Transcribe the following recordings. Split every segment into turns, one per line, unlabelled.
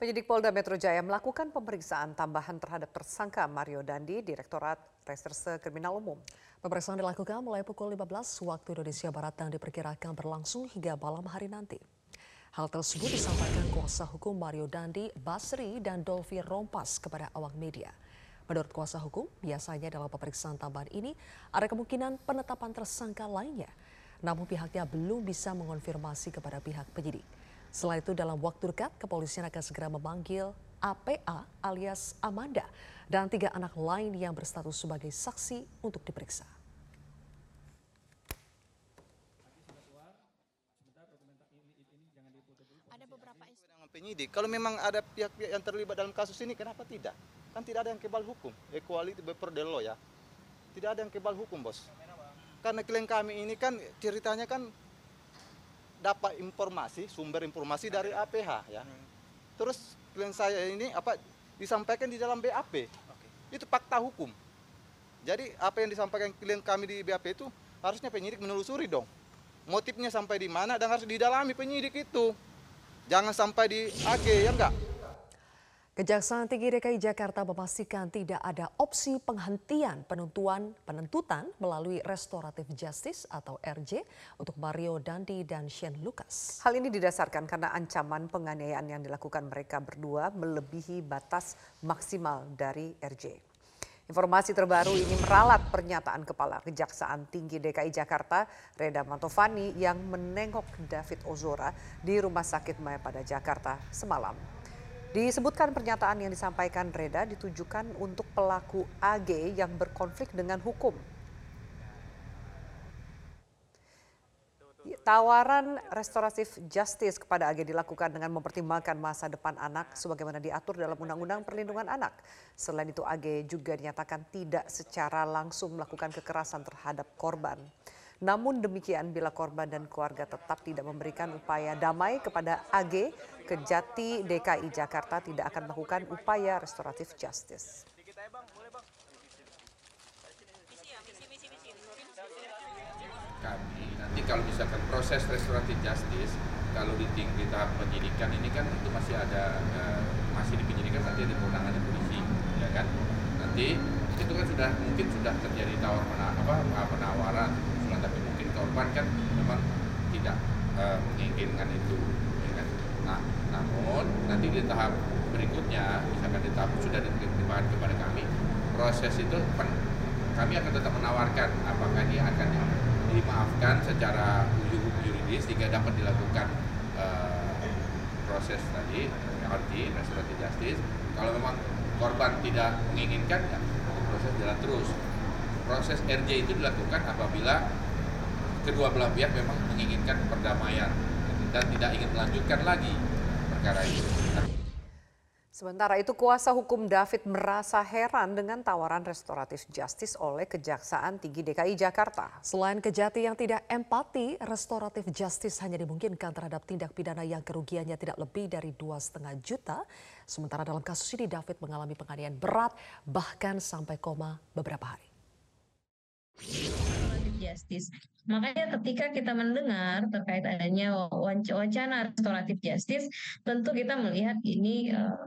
Penyidik Polda Metro Jaya melakukan pemeriksaan tambahan terhadap tersangka Mario Dandi, Direktorat Reserse Kriminal Umum.
Pemeriksaan dilakukan mulai pukul 15 waktu Indonesia Barat dan diperkirakan berlangsung hingga malam hari nanti. Hal tersebut disampaikan kuasa hukum Mario Dandi, Basri, dan Dolvi Rompas kepada awak media. Menurut kuasa hukum, biasanya dalam pemeriksaan tambahan ini ada kemungkinan penetapan tersangka lainnya. Namun pihaknya belum bisa mengonfirmasi kepada pihak penyidik. Selain itu dalam waktu dekat kepolisian akan segera memanggil APA alias Amanda dan tiga anak lain yang berstatus sebagai saksi untuk diperiksa.
Ada beberapa penyidik. Kalau memang ada pihak-pihak yang terlibat dalam kasus ini, kenapa tidak? Kan tidak ada yang kebal hukum. Equality before the law ya. Tidak ada yang kebal hukum, bos. Karena klien kami ini kan ceritanya kan dapat informasi, sumber informasi dari APH ya. Terus klien saya ini apa disampaikan di dalam BAP. Itu fakta hukum. Jadi apa yang disampaikan klien kami di BAP itu harusnya penyidik menelusuri dong. Motifnya sampai di mana dan harus didalami penyidik itu. Jangan sampai di AG ya enggak?
Kejaksaan Tinggi DKI Jakarta memastikan tidak ada opsi penghentian penuntuan penuntutan melalui restoratif justice atau RJ untuk Mario Dandi dan Shane Lucas.
Hal ini didasarkan karena ancaman penganiayaan yang dilakukan mereka berdua melebihi batas maksimal dari RJ. Informasi terbaru ini meralat pernyataan Kepala Kejaksaan Tinggi DKI Jakarta, Reda Mantovani, yang menengok David Ozora di Rumah Sakit Mayapada Jakarta semalam. Disebutkan pernyataan yang disampaikan Reda ditujukan untuk pelaku AG yang berkonflik dengan hukum. Tawaran restoratif justice kepada AG dilakukan dengan mempertimbangkan masa depan anak sebagaimana diatur dalam Undang-Undang Perlindungan Anak. Selain itu AG juga dinyatakan tidak secara langsung melakukan kekerasan terhadap korban. Namun demikian bila korban dan keluarga tetap tidak memberikan upaya damai kepada AG, Kejati DKI Jakarta tidak akan melakukan upaya restoratif justice.
Kami nanti kalau misalkan proses restoratif justice kalau di, di tahap penyidikan ini kan itu masih ada uh, masih di penyidikan nanti ada kewenangannya polisi ya kan nanti itu kan sudah mungkin sudah terjadi tawar apa penawaran korban kan memang tidak uh, menginginkan itu ya kan? nah namun nanti di tahap berikutnya misalkan di tahap sudah diterima kepada kami proses itu pen, kami akan tetap menawarkan apakah ini akan dimaafkan secara yuridis sehingga dapat dilakukan uh, proses tadi arti restoratif justice kalau memang korban tidak menginginkan ya proses jalan terus proses RJ itu dilakukan apabila kedua belah pihak memang menginginkan perdamaian dan tidak ingin melanjutkan lagi perkara itu.
Sementara itu kuasa hukum David merasa heran dengan tawaran restoratif justice oleh Kejaksaan Tinggi DKI Jakarta.
Selain kejati yang tidak empati, restoratif justice hanya dimungkinkan terhadap tindak pidana yang kerugiannya tidak lebih dari dua setengah juta. Sementara dalam kasus ini David mengalami penganiayaan berat bahkan sampai koma beberapa hari
justice. Makanya ketika kita mendengar terkait adanya wacana restoratif justice, tentu kita melihat ini uh,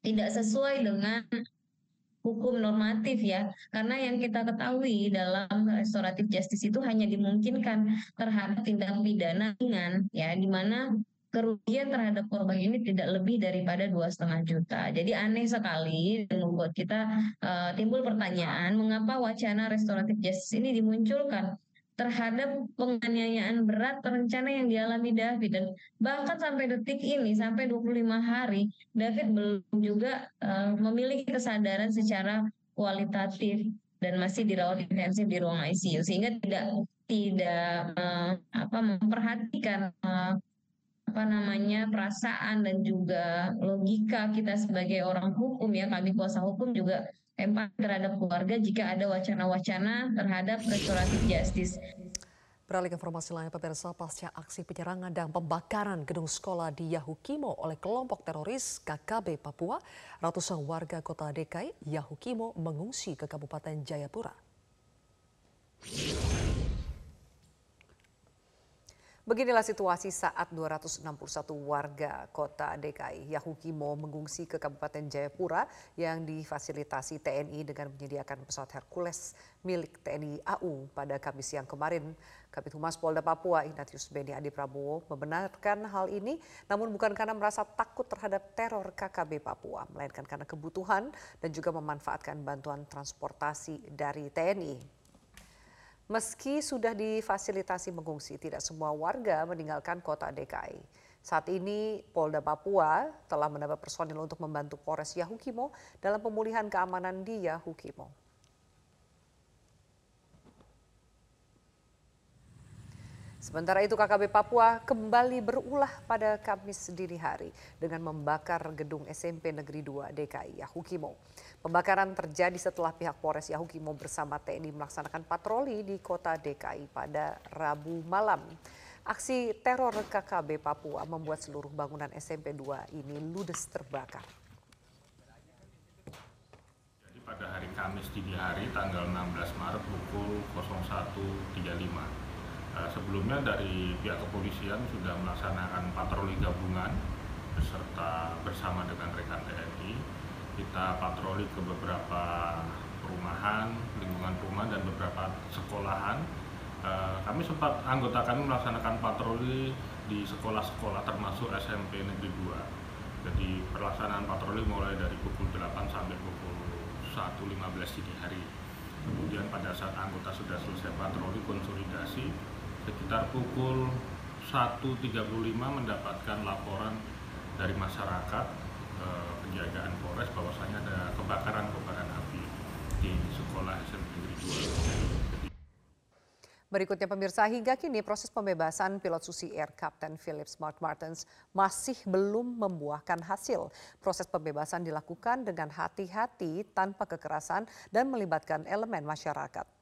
tidak sesuai dengan hukum normatif ya karena yang kita ketahui dalam restoratif justice itu hanya dimungkinkan terhadap tindak pidana ringan ya di mana kerugian terhadap korban ini tidak lebih daripada dua setengah juta. Jadi aneh sekali dan membuat kita uh, timbul pertanyaan mengapa wacana restoratif justice ini dimunculkan terhadap penganiayaan berat terencana yang dialami David dan bahkan sampai detik ini sampai 25 hari David belum juga uh, memiliki kesadaran secara kualitatif dan masih dirawat intensif di ruang ICU sehingga tidak tidak uh, apa memperhatikan uh, apa namanya perasaan dan juga logika kita sebagai orang hukum ya kami kuasa hukum juga empati terhadap keluarga jika ada wacana-wacana terhadap restoratif justice.
Beralih ke informasi lain, pemirsa pasca aksi penyerangan dan pembakaran gedung sekolah di Yahukimo oleh kelompok teroris KKB Papua, ratusan warga kota DKI Yahukimo mengungsi ke Kabupaten Jayapura.
Beginilah situasi saat 261 warga kota DKI Yahukimo mengungsi ke Kabupaten Jayapura yang difasilitasi TNI dengan menyediakan pesawat Hercules milik TNI AU pada Kamis siang kemarin. Kabit Humas Polda Papua Ignatius Beni Adi Prabowo membenarkan hal ini namun bukan karena merasa takut terhadap teror KKB Papua, melainkan karena kebutuhan dan juga memanfaatkan bantuan transportasi dari TNI. Meski sudah difasilitasi mengungsi, tidak semua warga meninggalkan kota DKI. Saat ini Polda Papua telah mendapat personil untuk membantu Polres Yahukimo dalam pemulihan keamanan di Yahukimo. Sementara itu KKB Papua kembali berulah pada Kamis dini hari dengan membakar gedung SMP Negeri 2 DKI Yahukimo. Pembakaran terjadi setelah pihak Polres Yahukimo bersama TNI melaksanakan patroli di kota DKI pada Rabu malam. Aksi teror KKB Papua membuat seluruh bangunan SMP 2 ini ludes terbakar.
Jadi pada hari Kamis dini hari tanggal 16 Maret pukul 01.35 Eh, sebelumnya dari pihak kepolisian sudah melaksanakan patroli gabungan beserta bersama dengan rekan TNI. Kita patroli ke beberapa perumahan, lingkungan rumah dan beberapa sekolahan. Eh, kami sempat anggota kami melaksanakan patroli di sekolah-sekolah termasuk SMP Negeri 2. Jadi pelaksanaan patroli mulai dari pukul 8 sampai pukul 1.15 dini hari. Kemudian pada saat anggota sudah selesai patroli konsolidasi, sekitar pukul 1.35 mendapatkan laporan dari masyarakat eh, penjagaan Polres bahwasanya ada kebakaran-kebakaran api di sekolah SMP Negeri 2.
Berikutnya pemirsa, hingga kini proses pembebasan pilot Susi Air Kapten Philip Smart Martins masih belum membuahkan hasil. Proses pembebasan dilakukan dengan hati-hati tanpa kekerasan dan melibatkan elemen masyarakat.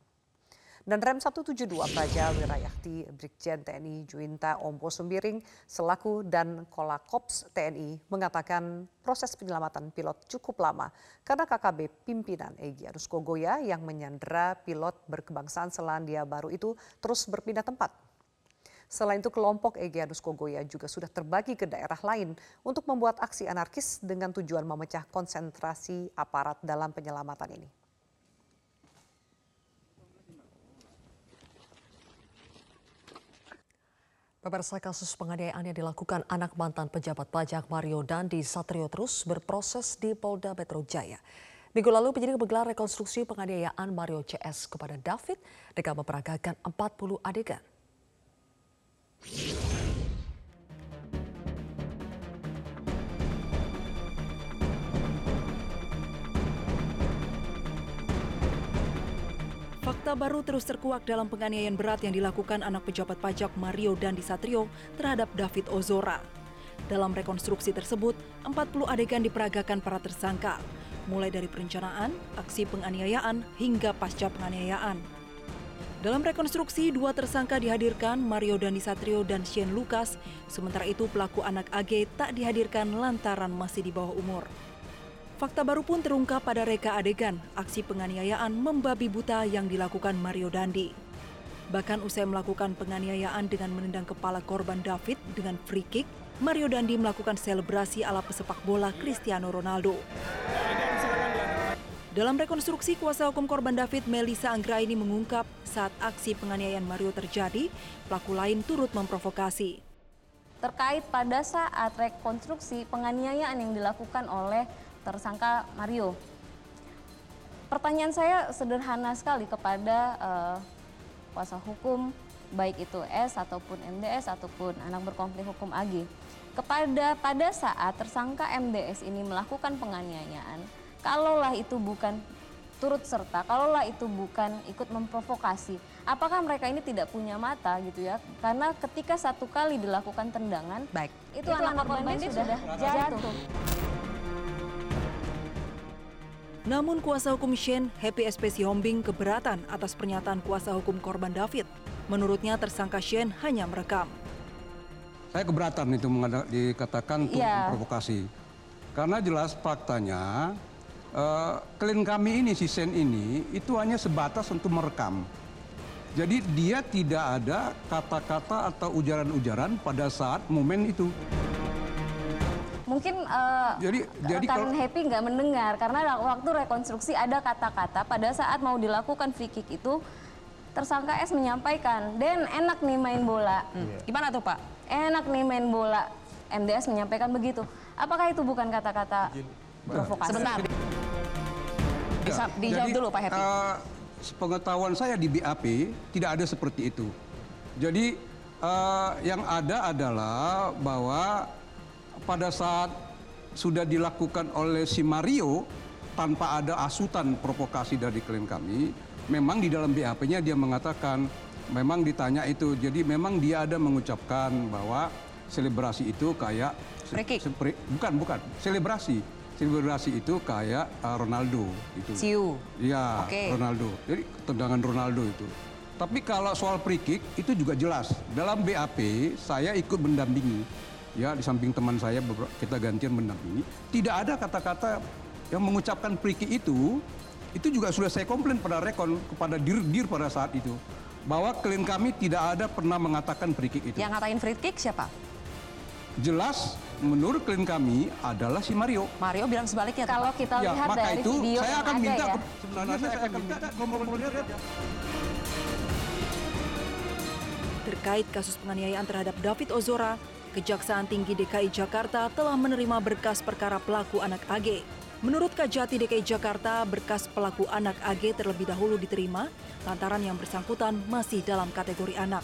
Dan Rem 172 Praja Wirayakti Brigjen TNI Juwinta Ombo Sembiring selaku dan Kolakops TNI mengatakan proses penyelamatan pilot cukup lama karena KKB pimpinan Egy Adus Kogoya yang menyandera pilot berkebangsaan Selandia Baru itu terus berpindah tempat. Selain itu kelompok Egyanus Kogoya juga sudah terbagi ke daerah lain untuk membuat aksi anarkis dengan tujuan memecah konsentrasi aparat dalam penyelamatan ini.
Pemirsa kasus penganiayaan yang dilakukan anak mantan pejabat pajak Mario Dandi Satrio terus berproses di Polda Metro Jaya. Minggu lalu penyidik menggelar rekonstruksi penganiayaan Mario CS kepada David dengan memperagakan 40 adegan.
Fakta baru terus terkuak dalam penganiayaan berat yang dilakukan anak pejabat pajak Mario Dandi Satrio terhadap David Ozora. Dalam rekonstruksi tersebut, 40 adegan diperagakan para tersangka, mulai dari perencanaan, aksi penganiayaan, hingga pasca penganiayaan. Dalam rekonstruksi, dua tersangka dihadirkan, Mario Dandi Satrio dan Shane Lucas, sementara itu pelaku anak AG tak dihadirkan lantaran masih di bawah umur. Fakta baru pun terungkap pada reka adegan aksi penganiayaan membabi buta yang dilakukan Mario Dandi. Bahkan usai melakukan penganiayaan dengan menendang kepala korban David dengan free kick, Mario Dandi melakukan selebrasi ala pesepak bola Cristiano Ronaldo. Dalam rekonstruksi, kuasa hukum korban David Melisa Anggraini mengungkap saat aksi penganiayaan Mario terjadi, pelaku lain turut memprovokasi.
Terkait pada saat rekonstruksi penganiayaan yang dilakukan oleh tersangka Mario. Pertanyaan saya sederhana sekali kepada uh, kuasa hukum baik itu S ataupun MDS ataupun anak berkonflik hukum AG. Kepada pada saat tersangka MDS ini melakukan penganiayaan, kalaulah itu bukan turut serta, kalaulah itu bukan ikut memprovokasi, apakah mereka ini tidak punya mata gitu ya? Karena ketika satu kali dilakukan tendangan, baik itu, itu anak korban sudah jatuh. jatuh.
Namun kuasa hukum Shane, Happy SP Hombing keberatan atas pernyataan kuasa hukum korban David. Menurutnya tersangka Shane hanya merekam.
Saya keberatan itu dikatakan untuk yeah. provokasi. Karena jelas faktanya uh, klien kami ini, si Shane ini, itu hanya sebatas untuk merekam. Jadi dia tidak ada kata-kata atau ujaran-ujaran pada saat momen itu.
Mungkin uh,
Jadi- jadi
rekan
kalau-
Happy nggak mendengar karena waktu rekonstruksi ada kata-kata pada saat mau dilakukan free kick itu tersangka S menyampaikan, Den enak nih main bola.
Gimana tuh Pak?
Enak nih main bola. MDS menyampaikan begitu. Apakah itu bukan kata-kata provokasi?
Sebentar. Bisa dijawab
Jadi,
dulu Pak Happy.
eh, sepengetahuan saya di BAP tidak ada seperti itu. Jadi eh, yang ada adalah bahwa pada saat sudah dilakukan oleh si Mario tanpa ada asutan provokasi dari klien kami, memang di dalam BAP-nya dia mengatakan memang ditanya itu. Jadi memang dia ada mengucapkan bahwa selebrasi itu kayak se- bukan bukan selebrasi. Selebrasi itu kayak uh, Ronaldo itu.
Ciu.
Iya,
Oke.
Ronaldo. Jadi tendangan Ronaldo itu. Tapi kalau soal free kick itu juga jelas. Dalam BAP saya ikut mendampingi. Ya, di samping teman saya kita gantian mendampingi. Tidak ada kata-kata yang mengucapkan free kick itu. Itu juga sudah saya komplain pada rekon kepada dir-dir pada saat itu. Bahwa klien kami tidak ada pernah mengatakan free kick itu.
Yang ngatain free kick siapa?
Jelas menurut klien kami adalah si Mario.
Mario bilang sebaliknya.
Kalau kita
Ya,
lihat
maka
dari
itu
video
saya
yang
akan
ada
minta
ya.
sebenarnya saya akan minta komprominya
Terkait kasus penganiayaan terhadap David Ozora, Kejaksaan Tinggi DKI Jakarta telah menerima berkas perkara pelaku anak AG. Menurut Kajati DKI Jakarta, berkas pelaku anak AG terlebih dahulu diterima lantaran yang bersangkutan masih dalam kategori anak.